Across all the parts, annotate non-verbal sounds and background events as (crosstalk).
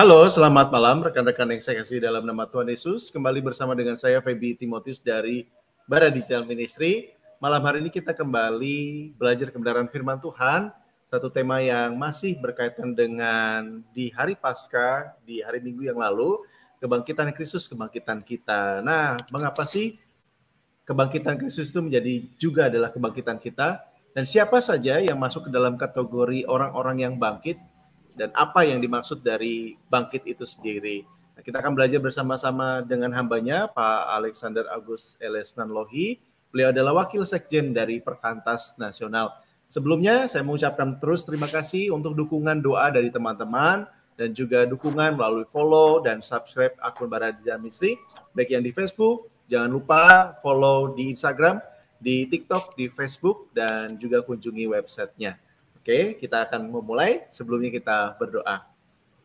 Halo, selamat malam rekan-rekan yang saya kasih dalam nama Tuhan Yesus. Kembali bersama dengan saya Feby Timotius dari Bara Digital Ministry. Malam hari ini kita kembali belajar kebenaran firman Tuhan, satu tema yang masih berkaitan dengan di hari Paskah, di hari Minggu yang lalu, kebangkitan Kristus, kebangkitan kita. Nah, mengapa sih kebangkitan Kristus itu menjadi juga adalah kebangkitan kita? Dan siapa saja yang masuk ke dalam kategori orang-orang yang bangkit dan apa yang dimaksud dari bangkit itu sendiri. Nah, kita akan belajar bersama-sama dengan hambanya Pak Alexander Agus Eles Nanlohi. Beliau adalah wakil sekjen dari Perkantas Nasional. Sebelumnya saya mengucapkan terus terima kasih untuk dukungan doa dari teman-teman dan juga dukungan melalui follow dan subscribe akun Baradija Misri baik yang di Facebook, jangan lupa follow di Instagram, di TikTok, di Facebook dan juga kunjungi websitenya. Oke, kita akan memulai. Sebelumnya kita berdoa.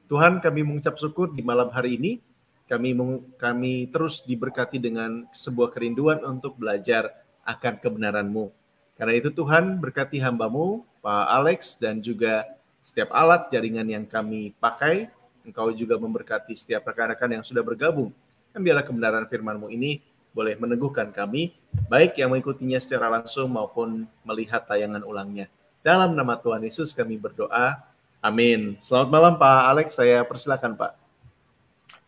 Tuhan, kami mengucap syukur di malam hari ini. Kami kami terus diberkati dengan sebuah kerinduan untuk belajar akan kebenaran-Mu. Karena itu Tuhan berkati hambamu, Pak Alex, dan juga setiap alat jaringan yang kami pakai. Engkau juga memberkati setiap rekan-rekan yang sudah bergabung. Dan biarlah kebenaran firman-Mu ini boleh meneguhkan kami, baik yang mengikutinya secara langsung maupun melihat tayangan ulangnya. Dalam nama Tuhan Yesus kami berdoa. Amin. Selamat malam Pak Alex, saya persilakan Pak.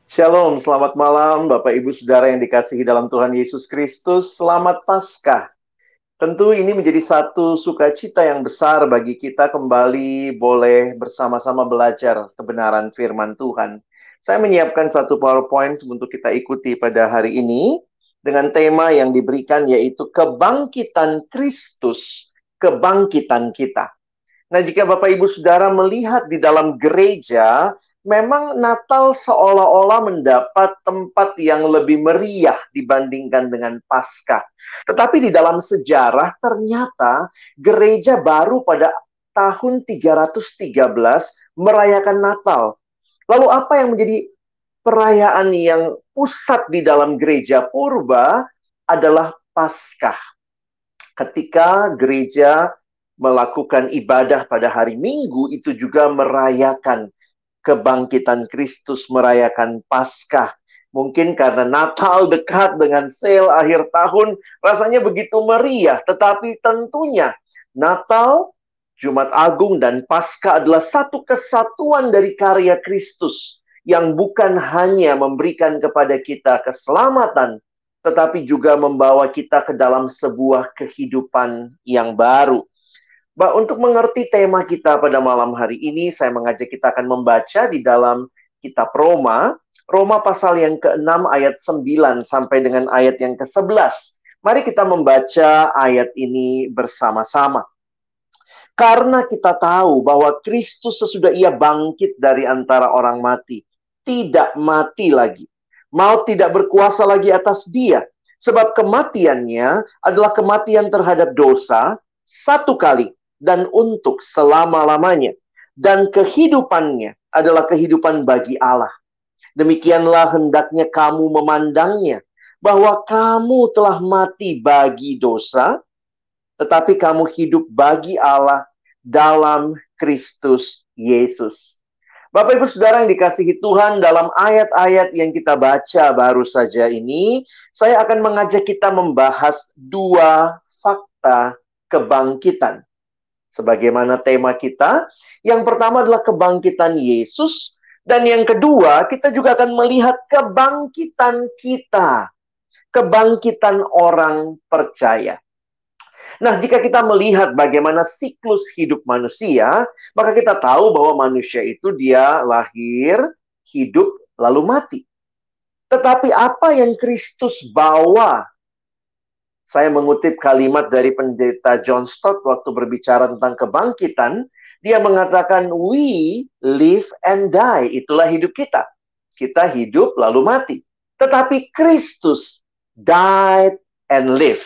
Shalom, selamat malam Bapak Ibu Saudara yang dikasihi dalam Tuhan Yesus Kristus. Selamat Paskah. Tentu ini menjadi satu sukacita yang besar bagi kita kembali boleh bersama-sama belajar kebenaran firman Tuhan. Saya menyiapkan satu PowerPoint untuk kita ikuti pada hari ini dengan tema yang diberikan yaitu kebangkitan Kristus kebangkitan kita. Nah, jika Bapak Ibu Saudara melihat di dalam gereja, memang Natal seolah-olah mendapat tempat yang lebih meriah dibandingkan dengan Paskah. Tetapi di dalam sejarah ternyata gereja baru pada tahun 313 merayakan Natal. Lalu apa yang menjadi perayaan yang pusat di dalam gereja purba adalah Paskah ketika gereja melakukan ibadah pada hari Minggu itu juga merayakan kebangkitan Kristus, merayakan Paskah. Mungkin karena Natal dekat dengan sale akhir tahun, rasanya begitu meriah. Tetapi tentunya Natal, Jumat Agung, dan Paskah adalah satu kesatuan dari karya Kristus yang bukan hanya memberikan kepada kita keselamatan, tetapi juga membawa kita ke dalam sebuah kehidupan yang baru. Bah, untuk mengerti tema kita pada malam hari ini, saya mengajak kita akan membaca di dalam kitab Roma, Roma pasal yang ke-6 ayat 9 sampai dengan ayat yang ke-11. Mari kita membaca ayat ini bersama-sama. Karena kita tahu bahwa Kristus sesudah ia bangkit dari antara orang mati, tidak mati lagi Maut tidak berkuasa lagi atas dia. Sebab kematiannya adalah kematian terhadap dosa satu kali dan untuk selama-lamanya. Dan kehidupannya adalah kehidupan bagi Allah. Demikianlah hendaknya kamu memandangnya. Bahwa kamu telah mati bagi dosa, tetapi kamu hidup bagi Allah dalam Kristus Yesus. Bapak Ibu Saudara yang dikasihi Tuhan dalam ayat-ayat yang kita baca baru saja ini, saya akan mengajak kita membahas dua fakta kebangkitan. Sebagaimana tema kita, yang pertama adalah kebangkitan Yesus, dan yang kedua kita juga akan melihat kebangkitan kita, kebangkitan orang percaya. Nah, jika kita melihat bagaimana siklus hidup manusia, maka kita tahu bahwa manusia itu dia lahir, hidup, lalu mati. Tetapi apa yang Kristus bawa Saya mengutip kalimat dari pendeta John Stott waktu berbicara tentang kebangkitan. Dia mengatakan, we live and die. Itulah hidup kita. Kita hidup lalu mati. Tetapi Kristus died and live.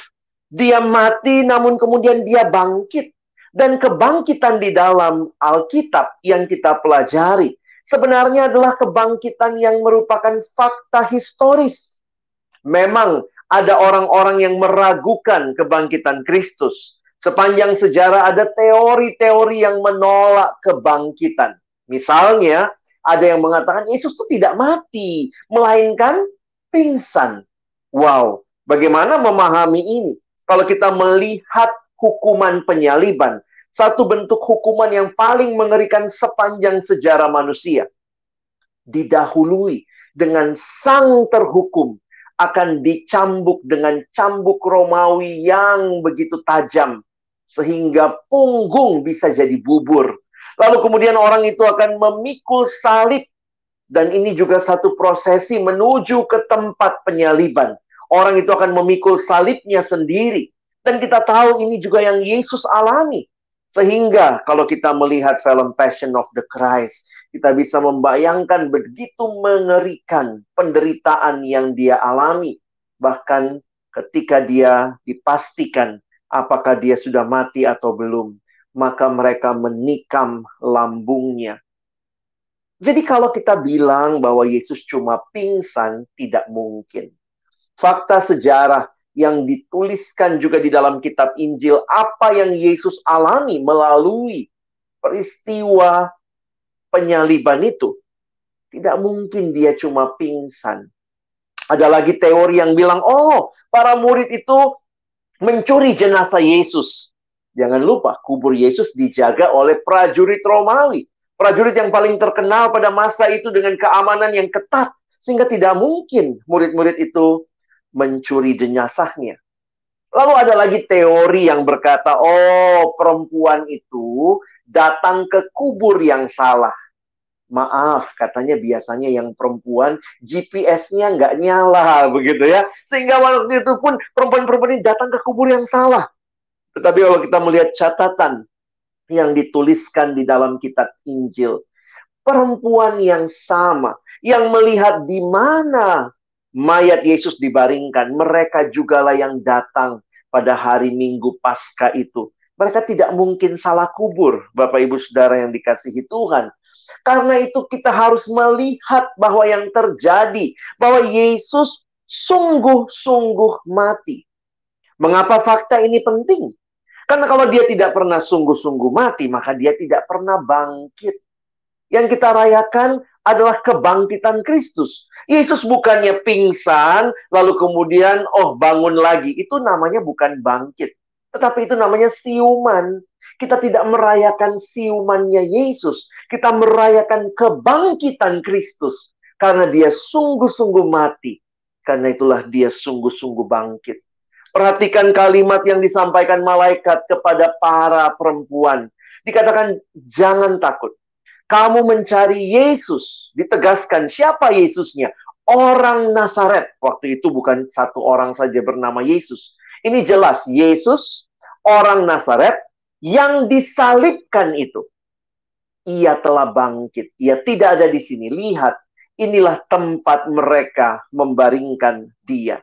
Dia mati namun kemudian dia bangkit. Dan kebangkitan di dalam Alkitab yang kita pelajari sebenarnya adalah kebangkitan yang merupakan fakta historis. Memang ada orang-orang yang meragukan kebangkitan Kristus. Sepanjang sejarah ada teori-teori yang menolak kebangkitan. Misalnya, ada yang mengatakan Yesus itu tidak mati, melainkan pingsan. Wow, bagaimana memahami ini? Kalau kita melihat hukuman penyaliban, satu bentuk hukuman yang paling mengerikan sepanjang sejarah manusia. Didahului dengan sang terhukum akan dicambuk dengan cambuk Romawi yang begitu tajam sehingga punggung bisa jadi bubur. Lalu kemudian orang itu akan memikul salib dan ini juga satu prosesi menuju ke tempat penyaliban. Orang itu akan memikul salibnya sendiri. Dan kita tahu ini juga yang Yesus alami. Sehingga kalau kita melihat film Passion of the Christ, kita bisa membayangkan begitu mengerikan penderitaan yang dia alami. Bahkan ketika dia dipastikan apakah dia sudah mati atau belum, maka mereka menikam lambungnya. Jadi kalau kita bilang bahwa Yesus cuma pingsan, tidak mungkin. Fakta sejarah yang dituliskan juga di dalam kitab Injil, apa yang Yesus alami melalui peristiwa penyaliban itu, tidak mungkin dia cuma pingsan. Ada lagi teori yang bilang, oh, para murid itu mencuri jenazah Yesus. Jangan lupa, kubur Yesus dijaga oleh prajurit Romawi. Prajurit yang paling terkenal pada masa itu dengan keamanan yang ketat. Sehingga tidak mungkin murid-murid itu mencuri jenazahnya. Lalu ada lagi teori yang berkata, oh perempuan itu datang ke kubur yang salah. Maaf, katanya biasanya yang perempuan GPS-nya nggak nyala begitu ya. Sehingga waktu itu pun perempuan-perempuan ini datang ke kubur yang salah. Tetapi kalau kita melihat catatan yang dituliskan di dalam kitab Injil, perempuan yang sama yang melihat di mana mayat Yesus dibaringkan, mereka jugalah yang datang pada hari Minggu Pasca itu. Mereka tidak mungkin salah kubur, Bapak Ibu Saudara yang dikasihi Tuhan. Karena itu kita harus melihat bahwa yang terjadi, bahwa Yesus sungguh-sungguh mati. Mengapa fakta ini penting? Karena kalau dia tidak pernah sungguh-sungguh mati, maka dia tidak pernah bangkit. Yang kita rayakan adalah kebangkitan Kristus. Yesus bukannya pingsan, lalu kemudian, oh bangun lagi. Itu namanya bukan bangkit. Tetapi itu namanya siuman. Kita tidak merayakan siumannya Yesus. Kita merayakan kebangkitan Kristus. Karena dia sungguh-sungguh mati. Karena itulah dia sungguh-sungguh bangkit. Perhatikan kalimat yang disampaikan malaikat kepada para perempuan. Dikatakan, jangan takut. Kamu mencari Yesus. Ditegaskan, siapa Yesusnya? Orang Nazaret. Waktu itu bukan satu orang saja bernama Yesus. Ini jelas, Yesus, orang Nazaret, yang disalibkan itu. Ia telah bangkit. Ia tidak ada di sini. Lihat, inilah tempat mereka membaringkan dia.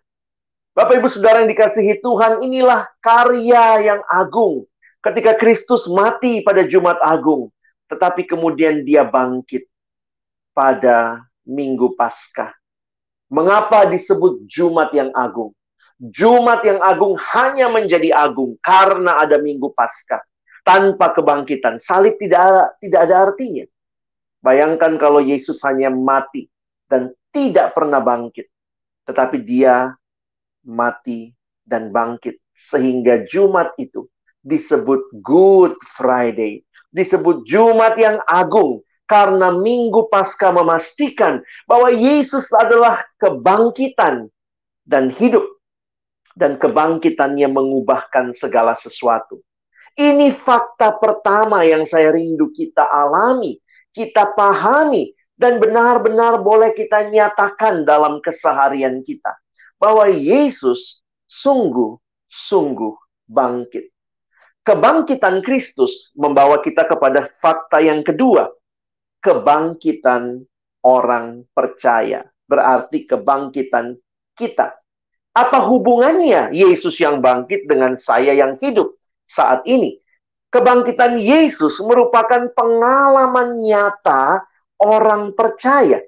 Bapak Ibu Saudara yang dikasihi Tuhan, inilah karya yang agung. Ketika Kristus mati pada Jumat Agung, tetapi kemudian dia bangkit pada Minggu Paskah. Mengapa disebut Jumat yang agung? Jumat yang agung hanya menjadi agung karena ada Minggu Paskah tanpa kebangkitan. Salib tidak ada, tidak ada artinya. Bayangkan kalau Yesus hanya mati dan tidak pernah bangkit. Tetapi dia mati dan bangkit. Sehingga Jumat itu disebut Good Friday. Disebut Jumat yang agung. Karena Minggu Pasca memastikan bahwa Yesus adalah kebangkitan dan hidup. Dan kebangkitannya mengubahkan segala sesuatu. Ini fakta pertama yang saya rindu kita alami, kita pahami, dan benar-benar boleh kita nyatakan dalam keseharian kita. Bahwa Yesus sungguh, sungguh bangkit. Kebangkitan Kristus membawa kita kepada fakta yang kedua, kebangkitan orang percaya. Berarti kebangkitan kita. Apa hubungannya Yesus yang bangkit dengan saya yang hidup saat ini? Kebangkitan Yesus merupakan pengalaman nyata orang percaya.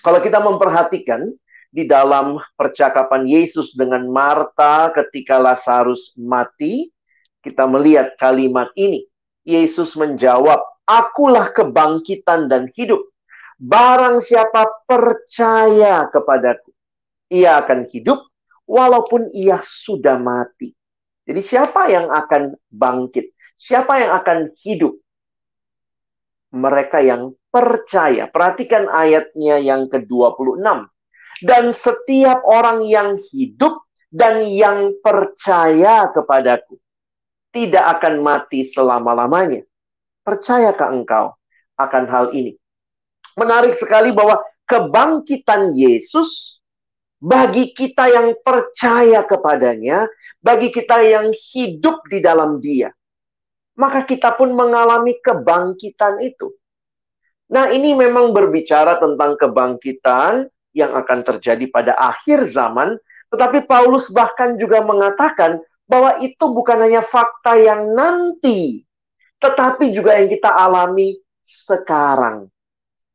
Kalau kita memperhatikan di dalam percakapan Yesus dengan Marta ketika Lazarus mati, kita melihat kalimat ini. Yesus menjawab, "Akulah kebangkitan dan hidup. Barang siapa percaya kepadaku, ia akan hidup walaupun ia sudah mati." Jadi siapa yang akan bangkit? Siapa yang akan hidup? Mereka yang percaya. Perhatikan ayatnya yang ke-26. Dan setiap orang yang hidup dan yang percaya kepadaku tidak akan mati selama-lamanya. Percayakah engkau akan hal ini? Menarik sekali bahwa kebangkitan Yesus bagi kita yang percaya kepadanya, bagi kita yang hidup di dalam Dia, maka kita pun mengalami kebangkitan itu. Nah, ini memang berbicara tentang kebangkitan yang akan terjadi pada akhir zaman, tetapi Paulus bahkan juga mengatakan bahwa itu bukan hanya fakta yang nanti, tetapi juga yang kita alami sekarang.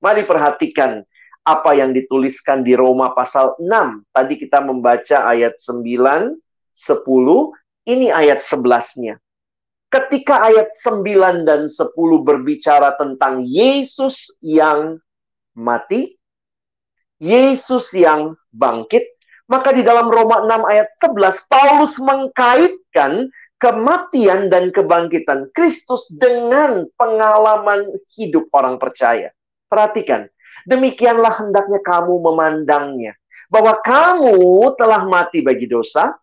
Mari perhatikan apa yang dituliskan di Roma pasal 6. Tadi kita membaca ayat 9, 10, ini ayat 11-nya. Ketika ayat 9 dan 10 berbicara tentang Yesus yang mati, Yesus yang bangkit, maka di dalam Roma 6 ayat 11, Paulus mengkaitkan kematian dan kebangkitan Kristus dengan pengalaman hidup orang percaya. Perhatikan, demikianlah hendaknya kamu memandangnya. Bahwa kamu telah mati bagi dosa,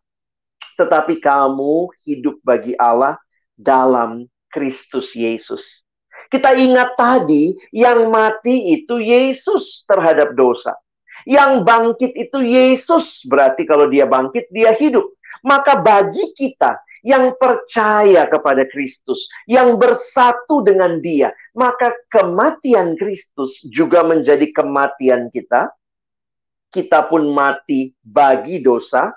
tetapi kamu hidup bagi Allah dalam Kristus Yesus. Kita ingat tadi, yang mati itu Yesus terhadap dosa. Yang bangkit itu Yesus. Berarti kalau dia bangkit, dia hidup. Maka bagi kita yang percaya kepada Kristus, yang bersatu dengan dia, maka kematian Kristus juga menjadi kematian kita. Kita pun mati bagi dosa,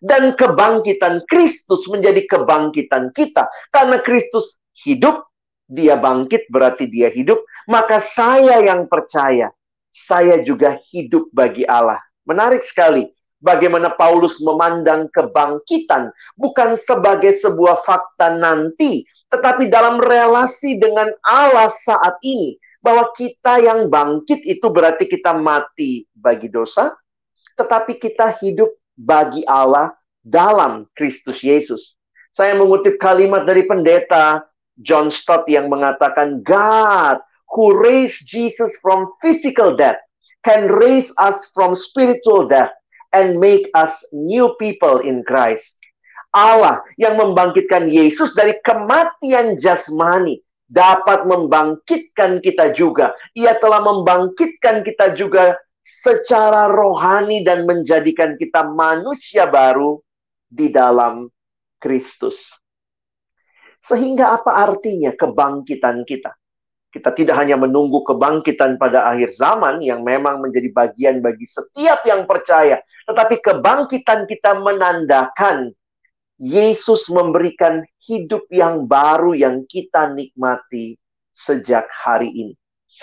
dan kebangkitan Kristus menjadi kebangkitan kita. Karena Kristus hidup, dia bangkit berarti dia hidup, maka saya yang percaya saya juga hidup bagi Allah. Menarik sekali bagaimana Paulus memandang kebangkitan bukan sebagai sebuah fakta nanti, tetapi dalam relasi dengan Allah saat ini. Bahwa kita yang bangkit itu berarti kita mati bagi dosa, tetapi kita hidup bagi Allah dalam Kristus Yesus. Saya mengutip kalimat dari pendeta John Stott yang mengatakan, God who raised Jesus from physical death can raise us from spiritual death and make us new people in Christ. Allah yang membangkitkan Yesus dari kematian jasmani dapat membangkitkan kita juga. Ia telah membangkitkan kita juga secara rohani dan menjadikan kita manusia baru di dalam Kristus. Sehingga apa artinya kebangkitan kita? Kita tidak hanya menunggu kebangkitan pada akhir zaman yang memang menjadi bagian bagi setiap yang percaya, tetapi kebangkitan kita menandakan Yesus memberikan hidup yang baru yang kita nikmati sejak hari ini.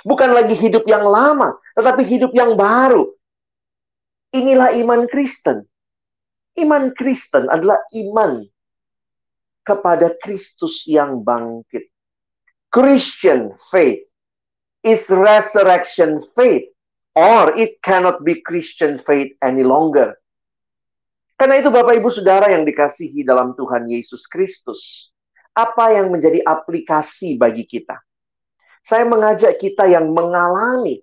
Bukan lagi hidup yang lama, tetapi hidup yang baru. Inilah iman Kristen. Iman Kristen adalah iman kepada Kristus yang bangkit. Christian faith is resurrection faith, or it cannot be Christian faith any longer. Karena itu, Bapak, Ibu, saudara yang dikasihi dalam Tuhan Yesus Kristus, apa yang menjadi aplikasi bagi kita? Saya mengajak kita yang mengalami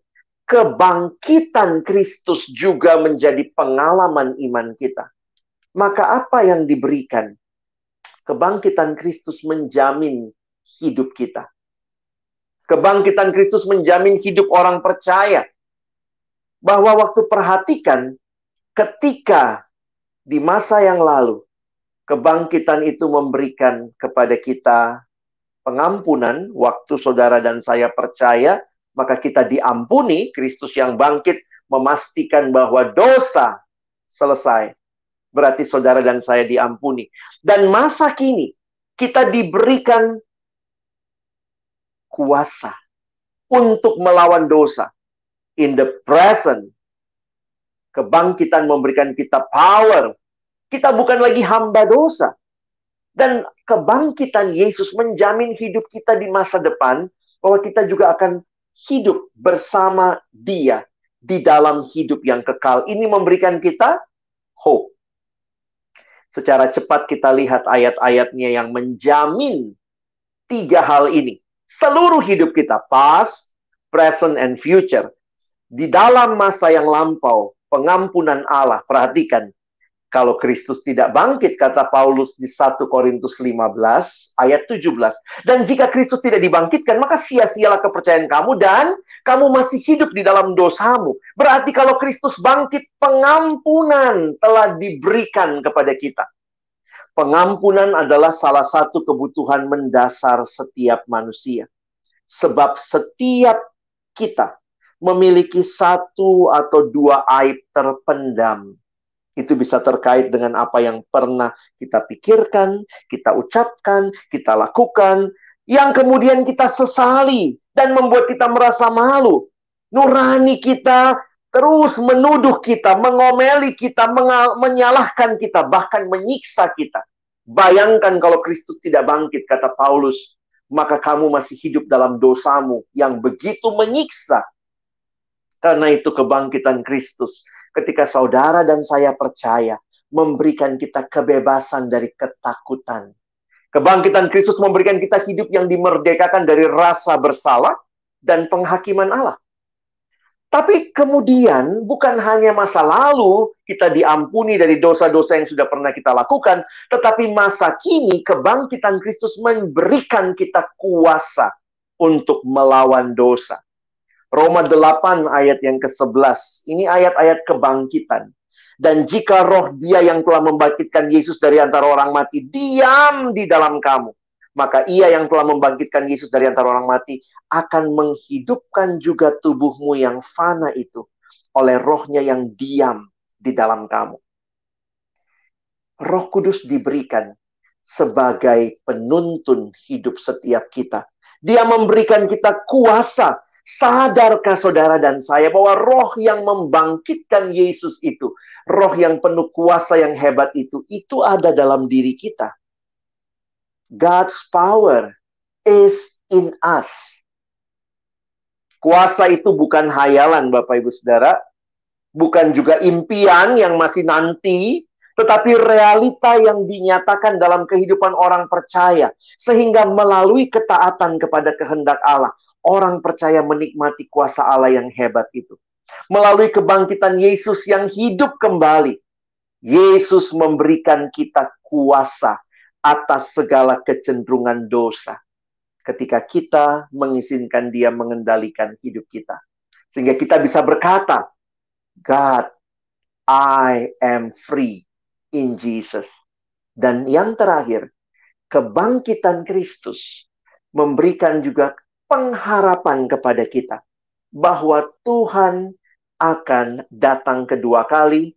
kebangkitan Kristus juga menjadi pengalaman iman kita. Maka, apa yang diberikan? Kebangkitan Kristus menjamin hidup kita. Kebangkitan Kristus menjamin hidup orang percaya. Bahwa waktu perhatikan ketika di masa yang lalu Kebangkitan itu memberikan kepada kita pengampunan waktu saudara dan saya percaya, maka kita diampuni, Kristus yang bangkit memastikan bahwa dosa selesai. Berarti saudara dan saya diampuni. Dan masa kini kita diberikan kuasa untuk melawan dosa. In the present, kebangkitan memberikan kita power. Kita bukan lagi hamba dosa. Dan kebangkitan Yesus menjamin hidup kita di masa depan bahwa kita juga akan hidup bersama Dia di dalam hidup yang kekal. Ini memberikan kita hope. Secara cepat kita lihat ayat-ayatnya yang menjamin tiga hal ini. Seluruh hidup kita, past, present, and future. Di dalam masa yang lampau, pengampunan Allah. Perhatikan, kalau Kristus tidak bangkit, kata Paulus di 1 Korintus 15 ayat 17. Dan jika Kristus tidak dibangkitkan, maka sia-sialah kepercayaan kamu dan kamu masih hidup di dalam dosamu. Berarti kalau Kristus bangkit, pengampunan telah diberikan kepada kita. Pengampunan adalah salah satu kebutuhan mendasar setiap manusia. Sebab setiap kita memiliki satu atau dua aib terpendam itu bisa terkait dengan apa yang pernah kita pikirkan, kita ucapkan, kita lakukan, yang kemudian kita sesali dan membuat kita merasa malu. Nurani kita terus menuduh kita, mengomeli kita, menyalahkan kita, bahkan menyiksa kita. Bayangkan kalau Kristus tidak bangkit, kata Paulus, maka kamu masih hidup dalam dosamu yang begitu menyiksa. Karena itu kebangkitan Kristus ketika saudara dan saya percaya memberikan kita kebebasan dari ketakutan. Kebangkitan Kristus memberikan kita hidup yang dimerdekakan dari rasa bersalah dan penghakiman Allah. Tapi kemudian bukan hanya masa lalu kita diampuni dari dosa-dosa yang sudah pernah kita lakukan, tetapi masa kini kebangkitan Kristus memberikan kita kuasa untuk melawan dosa. Roma 8 ayat yang ke-11. Ini ayat-ayat kebangkitan. Dan jika roh dia yang telah membangkitkan Yesus dari antara orang mati diam di dalam kamu, maka ia yang telah membangkitkan Yesus dari antara orang mati akan menghidupkan juga tubuhmu yang fana itu oleh rohnya yang diam di dalam kamu. Roh Kudus diberikan sebagai penuntun hidup setiap kita. Dia memberikan kita kuasa Sadarkah saudara dan saya bahwa roh yang membangkitkan Yesus itu, roh yang penuh kuasa yang hebat itu, itu ada dalam diri kita. God's power is in us. Kuasa itu bukan hayalan Bapak Ibu Saudara, bukan juga impian yang masih nanti, tetapi realita yang dinyatakan dalam kehidupan orang percaya, sehingga melalui ketaatan kepada kehendak Allah, orang percaya menikmati kuasa Allah yang hebat itu. Melalui kebangkitan Yesus yang hidup kembali, Yesus memberikan kita kuasa atas segala kecenderungan dosa. Ketika kita mengizinkan Dia mengendalikan hidup kita, sehingga kita bisa berkata, "God, I am free in Jesus." Dan yang terakhir, kebangkitan Kristus memberikan juga pengharapan kepada kita bahwa Tuhan akan datang kedua kali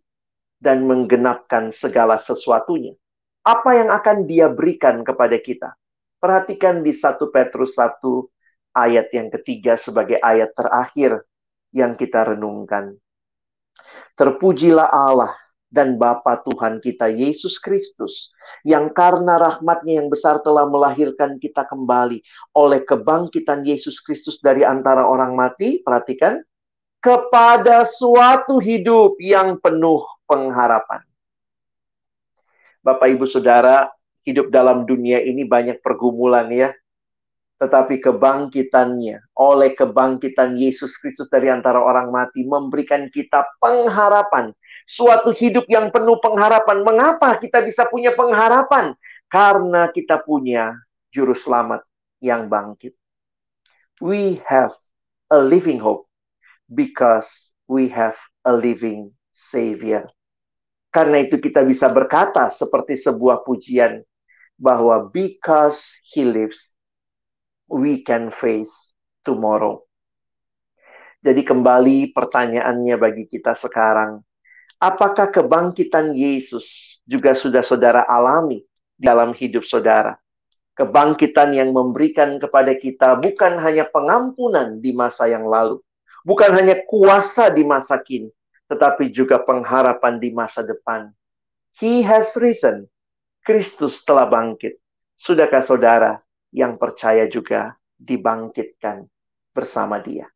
dan menggenapkan segala sesuatunya. Apa yang akan dia berikan kepada kita? Perhatikan di 1 Petrus 1 ayat yang ketiga sebagai ayat terakhir yang kita renungkan. Terpujilah Allah dan Bapa Tuhan kita Yesus Kristus yang karena rahmatnya yang besar telah melahirkan kita kembali oleh kebangkitan Yesus Kristus dari antara orang mati, perhatikan, kepada suatu hidup yang penuh pengharapan. Bapak Ibu Saudara, hidup dalam dunia ini banyak pergumulan ya. Tetapi kebangkitannya oleh kebangkitan Yesus Kristus dari antara orang mati memberikan kita pengharapan suatu hidup yang penuh pengharapan. Mengapa kita bisa punya pengharapan? Karena kita punya juru selamat yang bangkit. We have a living hope because we have a living savior. Karena itu kita bisa berkata seperti sebuah pujian bahwa because he lives, we can face tomorrow. Jadi kembali pertanyaannya bagi kita sekarang, apakah kebangkitan Yesus juga sudah saudara alami dalam hidup saudara? Kebangkitan yang memberikan kepada kita bukan hanya pengampunan di masa yang lalu, bukan hanya kuasa di masa kini, tetapi juga pengharapan di masa depan. He has risen. Kristus telah bangkit. Sudahkah saudara yang percaya juga dibangkitkan bersama dia?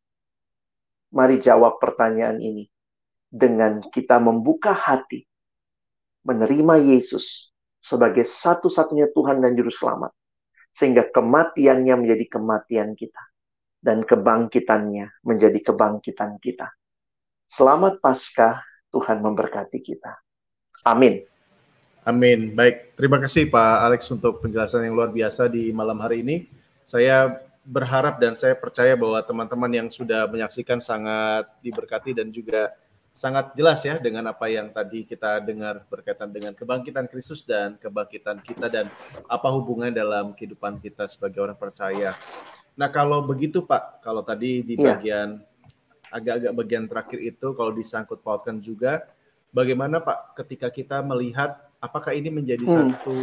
Mari jawab pertanyaan ini dengan kita membuka hati, menerima Yesus sebagai satu-satunya Tuhan dan Juru Selamat, sehingga kematiannya menjadi kematian kita, dan kebangkitannya menjadi kebangkitan kita. Selamat Paskah, Tuhan memberkati kita. Amin. Amin. Baik, terima kasih Pak Alex untuk penjelasan yang luar biasa di malam hari ini. Saya berharap dan saya percaya bahwa teman-teman yang sudah menyaksikan sangat diberkati dan juga sangat jelas ya dengan apa yang tadi kita dengar berkaitan dengan kebangkitan Kristus dan kebangkitan kita dan apa hubungannya dalam kehidupan kita sebagai orang percaya. Nah, kalau begitu Pak, kalau tadi di iya. bagian agak-agak bagian terakhir itu kalau disangkut pautkan juga bagaimana Pak ketika kita melihat apakah ini menjadi hmm. satu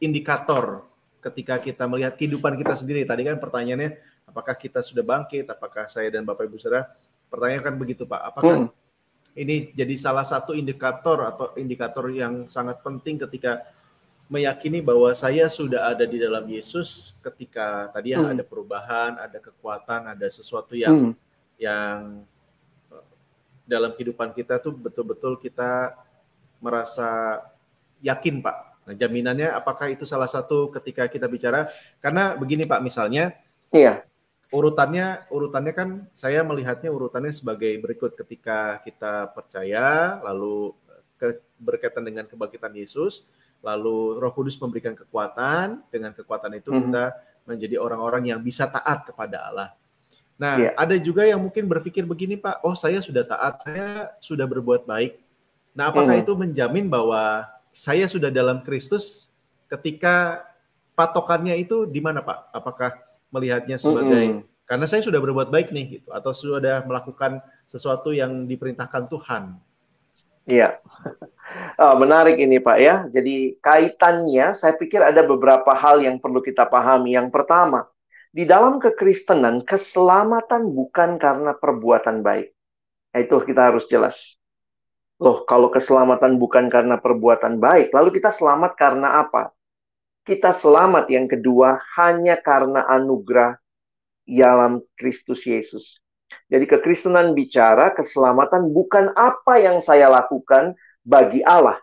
indikator ketika kita melihat kehidupan kita sendiri tadi kan pertanyaannya apakah kita sudah bangkit apakah saya dan Bapak Ibu Saudara pertanyaan kan begitu Pak apakah hmm. ini jadi salah satu indikator atau indikator yang sangat penting ketika meyakini bahwa saya sudah ada di dalam Yesus ketika tadi yang hmm. ada perubahan, ada kekuatan, ada sesuatu yang hmm. yang eh, dalam kehidupan kita tuh betul-betul kita merasa yakin, Pak. Nah, jaminannya apakah itu salah satu ketika kita bicara karena begini, Pak, misalnya Iya. Urutannya urutannya kan saya melihatnya urutannya sebagai berikut ketika kita percaya lalu ke, berkaitan dengan kebangkitan Yesus, lalu Roh Kudus memberikan kekuatan, dengan kekuatan itu mm -hmm. kita menjadi orang-orang yang bisa taat kepada Allah. Nah, yeah. ada juga yang mungkin berpikir begini, Pak, oh saya sudah taat, saya sudah berbuat baik. Nah, apakah mm. itu menjamin bahwa saya sudah dalam Kristus ketika patokannya itu di mana, Pak? Apakah melihatnya sebagai mm -hmm. karena saya sudah berbuat baik nih gitu atau sudah melakukan sesuatu yang diperintahkan Tuhan? Iya. Oh, menarik ini Pak ya. Jadi kaitannya saya pikir ada beberapa hal yang perlu kita pahami. Yang pertama, di dalam kekristenan keselamatan bukan karena perbuatan baik. Nah, itu kita harus jelas. Loh, kalau keselamatan bukan karena perbuatan baik, lalu kita selamat karena apa? Kita selamat yang kedua hanya karena anugerah dalam Kristus Yesus. Jadi kekristenan bicara keselamatan bukan apa yang saya lakukan bagi Allah,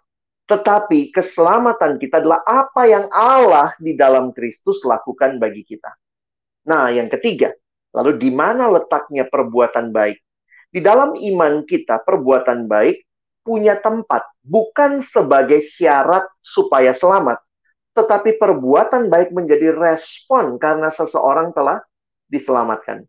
tetapi keselamatan kita adalah apa yang Allah di dalam Kristus lakukan bagi kita. Nah, yang ketiga, lalu di mana letaknya perbuatan baik? Di dalam iman kita, perbuatan baik punya tempat bukan sebagai syarat supaya selamat, tetapi perbuatan baik menjadi respon karena seseorang telah diselamatkan.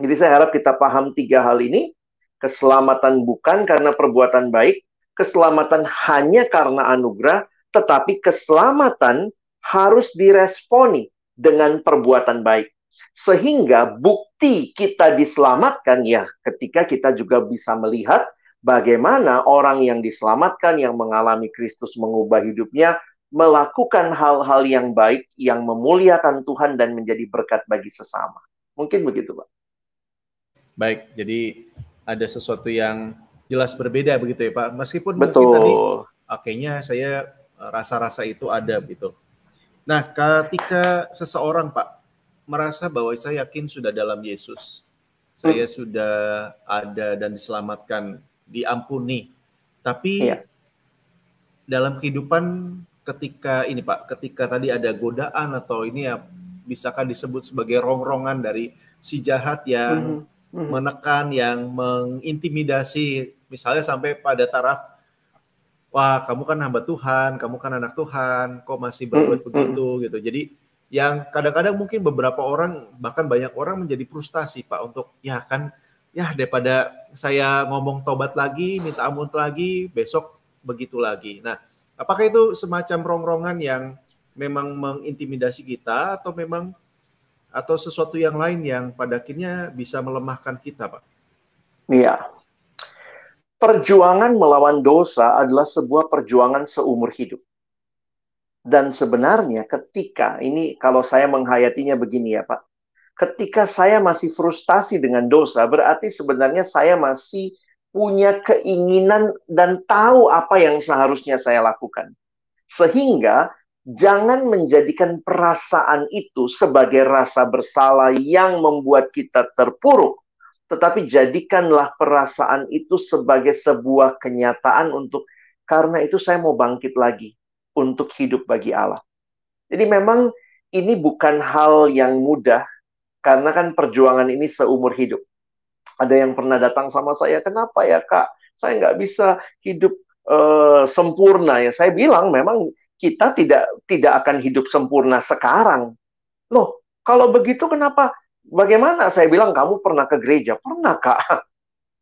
Jadi saya harap kita paham tiga hal ini. Keselamatan bukan karena perbuatan baik, keselamatan hanya karena anugerah, tetapi keselamatan harus diresponi dengan perbuatan baik. Sehingga bukti kita diselamatkan ya ketika kita juga bisa melihat bagaimana orang yang diselamatkan, yang mengalami Kristus mengubah hidupnya, melakukan hal-hal yang baik, yang memuliakan Tuhan dan menjadi berkat bagi sesama. Mungkin begitu, Pak. Baik, jadi ada sesuatu yang jelas berbeda begitu ya Pak. Meskipun Betul. mungkin tadi oke-nya saya eh, rasa-rasa itu ada gitu. Nah, ketika seseorang Pak merasa bahwa saya yakin sudah dalam Yesus, saya hmm. sudah ada dan diselamatkan, diampuni, tapi iya. dalam kehidupan ketika ini Pak, ketika tadi ada godaan atau ini ya bisakah disebut sebagai rongrongan dari si jahat yang hmm hmm. menekan, yang mengintimidasi, misalnya sampai pada taraf, wah kamu kan hamba Tuhan, kamu kan anak Tuhan, kok masih berbuat hmm. begitu gitu. Jadi yang kadang-kadang mungkin beberapa orang bahkan banyak orang menjadi frustasi pak untuk ya kan ya daripada saya ngomong tobat lagi, minta ampun lagi, besok begitu lagi. Nah, apakah itu semacam rongrongan yang memang mengintimidasi kita atau memang atau sesuatu yang lain yang pada akhirnya bisa melemahkan kita, Pak? Iya. Perjuangan melawan dosa adalah sebuah perjuangan seumur hidup. Dan sebenarnya ketika ini kalau saya menghayatinya begini ya Pak. Ketika saya masih frustasi dengan dosa, berarti sebenarnya saya masih punya keinginan dan tahu apa yang seharusnya saya lakukan. Sehingga jangan menjadikan perasaan itu sebagai rasa bersalah yang membuat kita terpuruk, tetapi jadikanlah perasaan itu sebagai sebuah kenyataan untuk karena itu saya mau bangkit lagi untuk hidup bagi Allah. Jadi memang ini bukan hal yang mudah karena kan perjuangan ini seumur hidup. Ada yang pernah datang sama saya, kenapa ya kak? Saya nggak bisa hidup uh, sempurna ya. Saya bilang memang kita tidak tidak akan hidup sempurna sekarang. Loh, kalau begitu kenapa? Bagaimana? Saya bilang kamu pernah ke gereja? Pernah kak.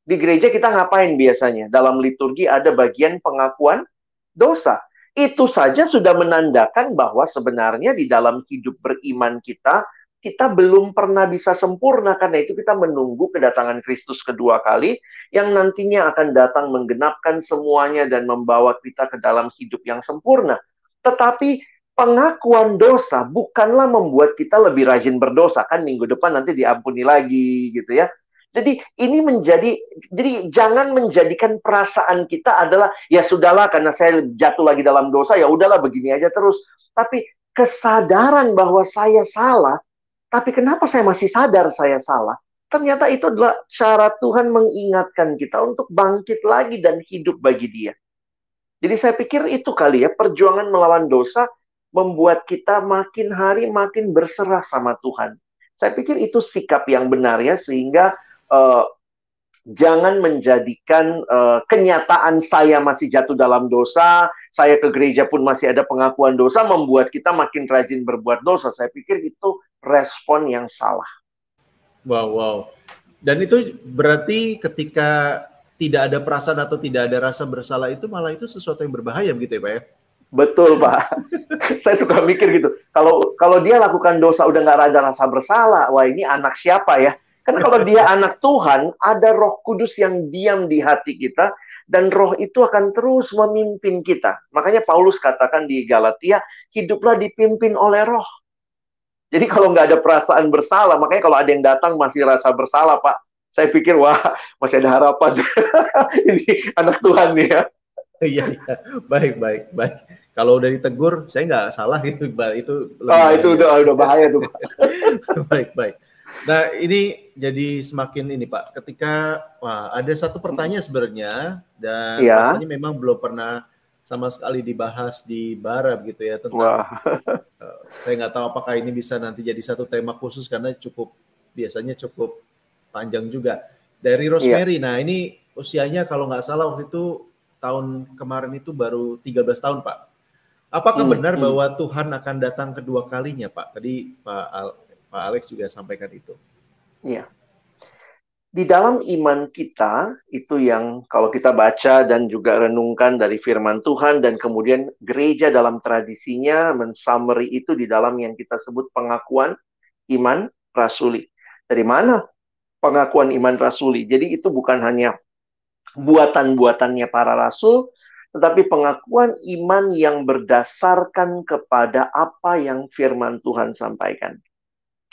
Di gereja kita ngapain biasanya? Dalam liturgi ada bagian pengakuan dosa. Itu saja sudah menandakan bahwa sebenarnya di dalam hidup beriman kita kita belum pernah bisa sempurna karena itu kita menunggu kedatangan Kristus kedua kali yang nantinya akan datang menggenapkan semuanya dan membawa kita ke dalam hidup yang sempurna. Tetapi pengakuan dosa bukanlah membuat kita lebih rajin berdosa kan minggu depan nanti diampuni lagi gitu ya. Jadi ini menjadi jadi jangan menjadikan perasaan kita adalah ya sudahlah karena saya jatuh lagi dalam dosa ya udahlah begini aja terus. Tapi kesadaran bahwa saya salah tapi kenapa saya masih sadar saya salah? Ternyata itu adalah cara Tuhan mengingatkan kita untuk bangkit lagi dan hidup bagi dia. Jadi saya pikir itu kali ya, perjuangan melawan dosa membuat kita makin hari makin berserah sama Tuhan. Saya pikir itu sikap yang benar ya, sehingga uh, jangan menjadikan uh, kenyataan saya masih jatuh dalam dosa, saya ke gereja pun masih ada pengakuan dosa, membuat kita makin rajin berbuat dosa. Saya pikir itu respon yang salah. Wow, wow. Dan itu berarti ketika tidak ada perasaan atau tidak ada rasa bersalah itu malah itu sesuatu yang berbahaya begitu ya Pak ya? Betul Pak. (laughs) Saya suka mikir gitu. Kalau kalau dia lakukan dosa udah nggak ada rasa bersalah, wah ini anak siapa ya? Karena kalau dia (laughs) anak Tuhan, ada roh kudus yang diam di hati kita, dan roh itu akan terus memimpin kita. Makanya Paulus katakan di Galatia, hiduplah dipimpin oleh roh. Jadi kalau nggak ada perasaan bersalah, makanya kalau ada yang datang masih rasa bersalah, Pak, saya pikir wah masih ada harapan. (laughs) Ini anak Tuhan nih ya. Iya, iya. Baik, baik, baik. Kalau udah ditegur, saya nggak salah gitu, Itu ah, itu udah, udah bahaya tuh. (laughs) baik, baik. Nah, ini jadi semakin ini Pak, ketika wah ada satu pertanyaan sebenarnya dan ya. rasanya memang belum pernah sama sekali dibahas di Bara gitu ya tentang Wah. uh, saya nggak tahu apakah ini bisa nanti jadi satu tema khusus karena cukup biasanya cukup panjang juga dari Rosemary. Ya. Nah ini usianya kalau nggak salah waktu itu tahun kemarin itu baru 13 tahun Pak. Apakah hmm, benar hmm. bahwa Tuhan akan datang kedua kalinya Pak? Tadi Pak Al Pak Alex juga sampaikan itu. Iya. Di dalam iman kita, itu yang kalau kita baca dan juga renungkan dari firman Tuhan, dan kemudian gereja dalam tradisinya mensummary itu di dalam yang kita sebut pengakuan iman rasuli. Dari mana pengakuan iman rasuli? Jadi itu bukan hanya buatan-buatannya para rasul, tetapi pengakuan iman yang berdasarkan kepada apa yang firman Tuhan sampaikan.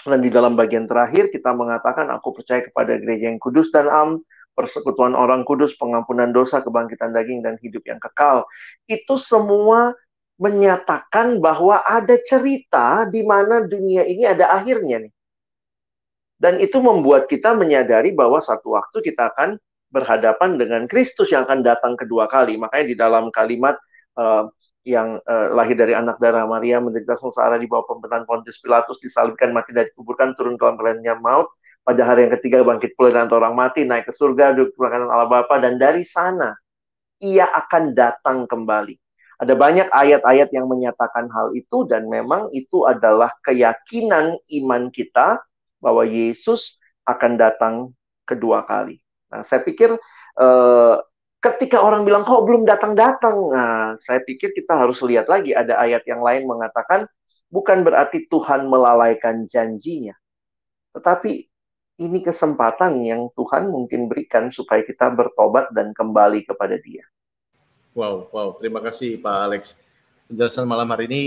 Dan di dalam bagian terakhir kita mengatakan aku percaya kepada gereja yang kudus dan am, persekutuan orang kudus, pengampunan dosa, kebangkitan daging dan hidup yang kekal. Itu semua menyatakan bahwa ada cerita di mana dunia ini ada akhirnya nih. Dan itu membuat kita menyadari bahwa satu waktu kita akan berhadapan dengan Kristus yang akan datang kedua kali. Makanya di dalam kalimat uh, yang uh, lahir dari anak darah Maria menderita sengsara di bawah pemerintahan Pontius Pilatus disalibkan mati dan dikuburkan turun ke dalam maut pada hari yang ketiga bangkit pula dari orang mati naik ke surga duduk di kanan Allah Bapa dan dari sana ia akan datang kembali ada banyak ayat-ayat yang menyatakan hal itu dan memang itu adalah keyakinan iman kita bahwa Yesus akan datang kedua kali. Nah, saya pikir uh, ketika orang bilang kok belum datang-datang, nah saya pikir kita harus lihat lagi ada ayat yang lain mengatakan bukan berarti Tuhan melalaikan janjinya, tetapi ini kesempatan yang Tuhan mungkin berikan supaya kita bertobat dan kembali kepada Dia. Wow, wow, terima kasih Pak Alex. Penjelasan malam hari ini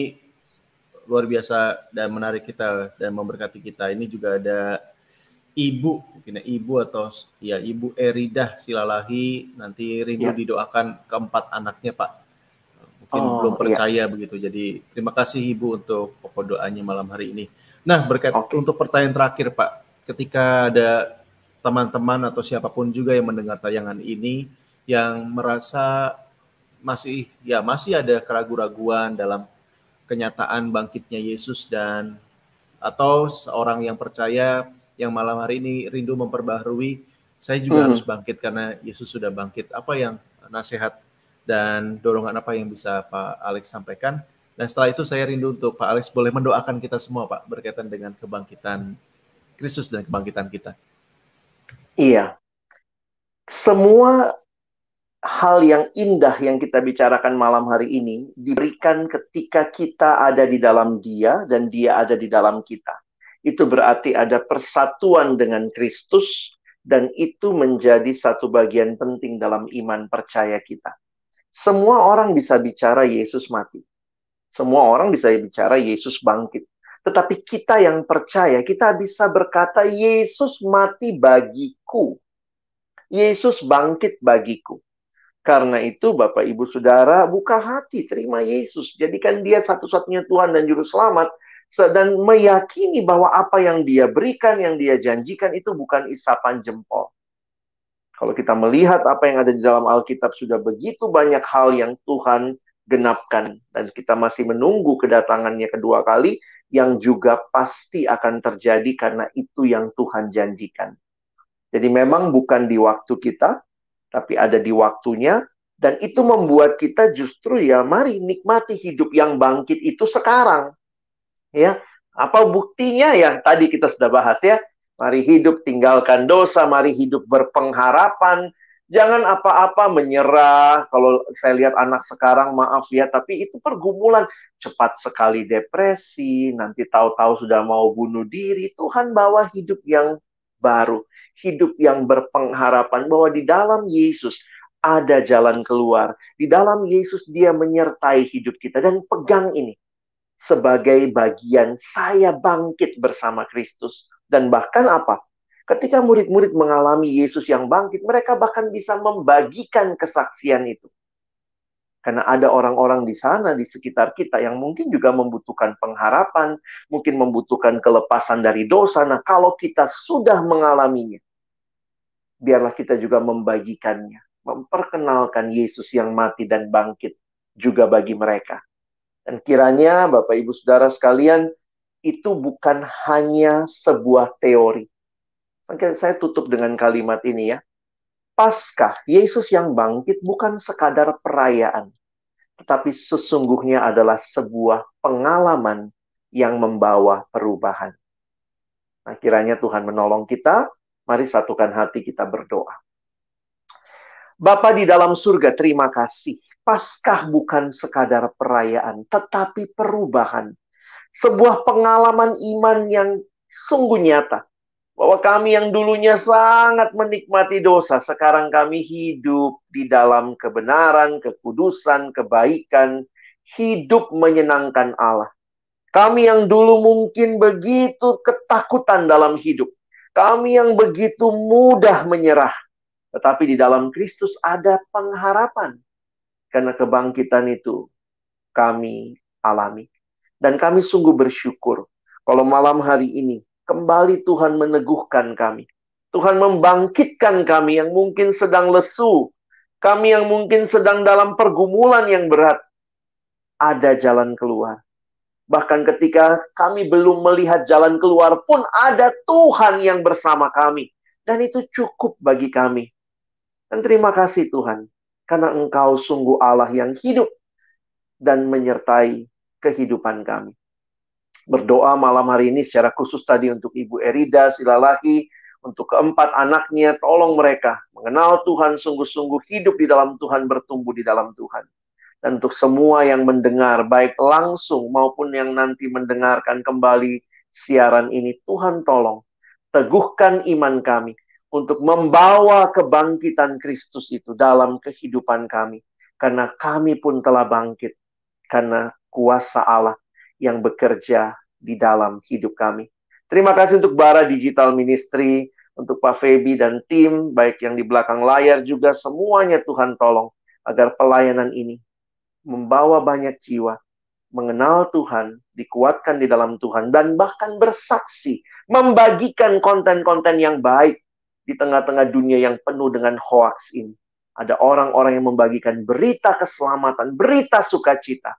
luar biasa dan menarik kita dan memberkati kita. Ini juga ada ibu, mungkin ya, ibu atau ya ibu Erida Silalahi nanti rindu ya. didoakan keempat anaknya Pak. Mungkin oh, belum iya. percaya ya. begitu. Jadi terima kasih ibu untuk pokok doanya malam hari ini. Nah berkat okay. untuk pertanyaan terakhir Pak, ketika ada teman-teman atau siapa pun juga yang mendengar tayangan ini yang merasa masih ya masih ada keraguan-raguan dalam kenyataan bangkitnya Yesus dan atau seorang yang percaya yang malam hari ini rindu memperbaharui, saya juga hmm. harus bangkit karena Yesus sudah bangkit. Apa yang nasihat dan dorongan apa yang bisa Pak Alex sampaikan? Dan setelah itu saya rindu untuk Pak Alex boleh mendoakan kita semua Pak berkaitan dengan kebangkitan Kristus dan kebangkitan kita. Iya. Semua hal yang indah yang kita bicarakan malam hari ini diberikan ketika kita ada di dalam Dia dan Dia ada di dalam kita. Itu berarti ada persatuan dengan Kristus dan itu menjadi satu bagian penting dalam iman percaya kita. Semua orang bisa bicara Yesus mati. Semua orang bisa bicara Yesus bangkit. Tetapi kita yang percaya, kita bisa berkata Yesus mati bagiku. Yesus bangkit bagiku. Karena itu Bapak Ibu Saudara buka hati terima Yesus. Jadikan dia satu-satunya Tuhan dan Juru Selamat. Dan meyakini bahwa apa yang dia berikan, yang dia janjikan itu bukan isapan jempol. Kalau kita melihat apa yang ada di dalam Alkitab sudah begitu banyak hal yang Tuhan genapkan. Dan kita masih menunggu kedatangannya kedua kali yang juga pasti akan terjadi karena itu yang Tuhan janjikan. Jadi memang bukan di waktu kita, tapi ada di waktunya dan itu membuat kita justru ya mari nikmati hidup yang bangkit itu sekarang. Ya, apa buktinya ya tadi kita sudah bahas ya. Mari hidup tinggalkan dosa, mari hidup berpengharapan. Jangan apa-apa menyerah. Kalau saya lihat anak sekarang, maaf ya, tapi itu pergumulan. Cepat sekali depresi, nanti tahu-tahu sudah mau bunuh diri. Tuhan bawa hidup yang baru hidup yang berpengharapan bahwa di dalam Yesus ada jalan keluar. Di dalam Yesus dia menyertai hidup kita dan pegang ini sebagai bagian saya bangkit bersama Kristus. Dan bahkan apa? Ketika murid-murid mengalami Yesus yang bangkit, mereka bahkan bisa membagikan kesaksian itu. Karena ada orang-orang di sana, di sekitar kita yang mungkin juga membutuhkan pengharapan, mungkin membutuhkan kelepasan dari dosa. Nah, kalau kita sudah mengalaminya, biarlah kita juga membagikannya, memperkenalkan Yesus yang mati dan bangkit juga bagi mereka. Dan kiranya Bapak Ibu Saudara sekalian, itu bukan hanya sebuah teori. Saya tutup dengan kalimat ini ya. Paskah, Yesus yang bangkit bukan sekadar perayaan, tetapi sesungguhnya adalah sebuah pengalaman yang membawa perubahan. Nah, kiranya Tuhan menolong kita Mari satukan hati kita berdoa. Bapa di dalam surga, terima kasih. Paskah bukan sekadar perayaan, tetapi perubahan. Sebuah pengalaman iman yang sungguh nyata. Bahwa kami yang dulunya sangat menikmati dosa, sekarang kami hidup di dalam kebenaran, kekudusan, kebaikan, hidup menyenangkan Allah. Kami yang dulu mungkin begitu ketakutan dalam hidup, kami yang begitu mudah menyerah. Tetapi di dalam Kristus ada pengharapan. Karena kebangkitan itu kami alami. Dan kami sungguh bersyukur. Kalau malam hari ini kembali Tuhan meneguhkan kami. Tuhan membangkitkan kami yang mungkin sedang lesu. Kami yang mungkin sedang dalam pergumulan yang berat. Ada jalan keluar. Bahkan ketika kami belum melihat jalan keluar pun ada Tuhan yang bersama kami. Dan itu cukup bagi kami. Dan terima kasih Tuhan. Karena Engkau sungguh Allah yang hidup dan menyertai kehidupan kami. Berdoa malam hari ini secara khusus tadi untuk Ibu Erida Silalahi, Untuk keempat anaknya, tolong mereka mengenal Tuhan sungguh-sungguh, hidup di dalam Tuhan, bertumbuh di dalam Tuhan. Dan untuk semua yang mendengar, baik langsung maupun yang nanti mendengarkan kembali siaran ini, Tuhan tolong, teguhkan iman kami untuk membawa kebangkitan Kristus itu dalam kehidupan kami. Karena kami pun telah bangkit, karena kuasa Allah yang bekerja di dalam hidup kami. Terima kasih untuk Bara Digital Ministry, untuk Pak Febi dan tim, baik yang di belakang layar juga, semuanya Tuhan tolong agar pelayanan ini membawa banyak jiwa, mengenal Tuhan, dikuatkan di dalam Tuhan, dan bahkan bersaksi, membagikan konten-konten yang baik di tengah-tengah dunia yang penuh dengan hoax ini. Ada orang-orang yang membagikan berita keselamatan, berita sukacita,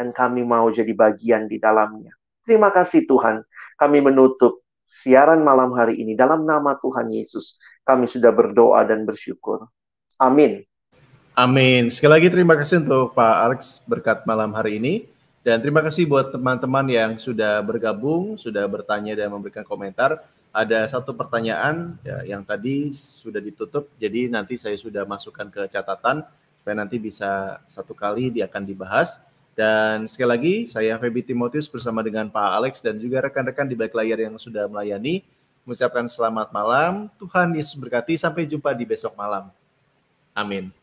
dan kami mau jadi bagian di dalamnya. Terima kasih Tuhan. Kami menutup siaran malam hari ini dalam nama Tuhan Yesus. Kami sudah berdoa dan bersyukur. Amin. Amin. Sekali lagi terima kasih untuk Pak Alex berkat malam hari ini. Dan terima kasih buat teman-teman yang sudah bergabung, sudah bertanya dan memberikan komentar. Ada satu pertanyaan ya, yang tadi sudah ditutup, jadi nanti saya sudah masukkan ke catatan supaya nanti bisa satu kali dia akan dibahas. Dan sekali lagi, saya Feby Timotius bersama dengan Pak Alex dan juga rekan-rekan di balik layar yang sudah melayani, mengucapkan selamat malam, Tuhan Yesus berkati, sampai jumpa di besok malam. Amin.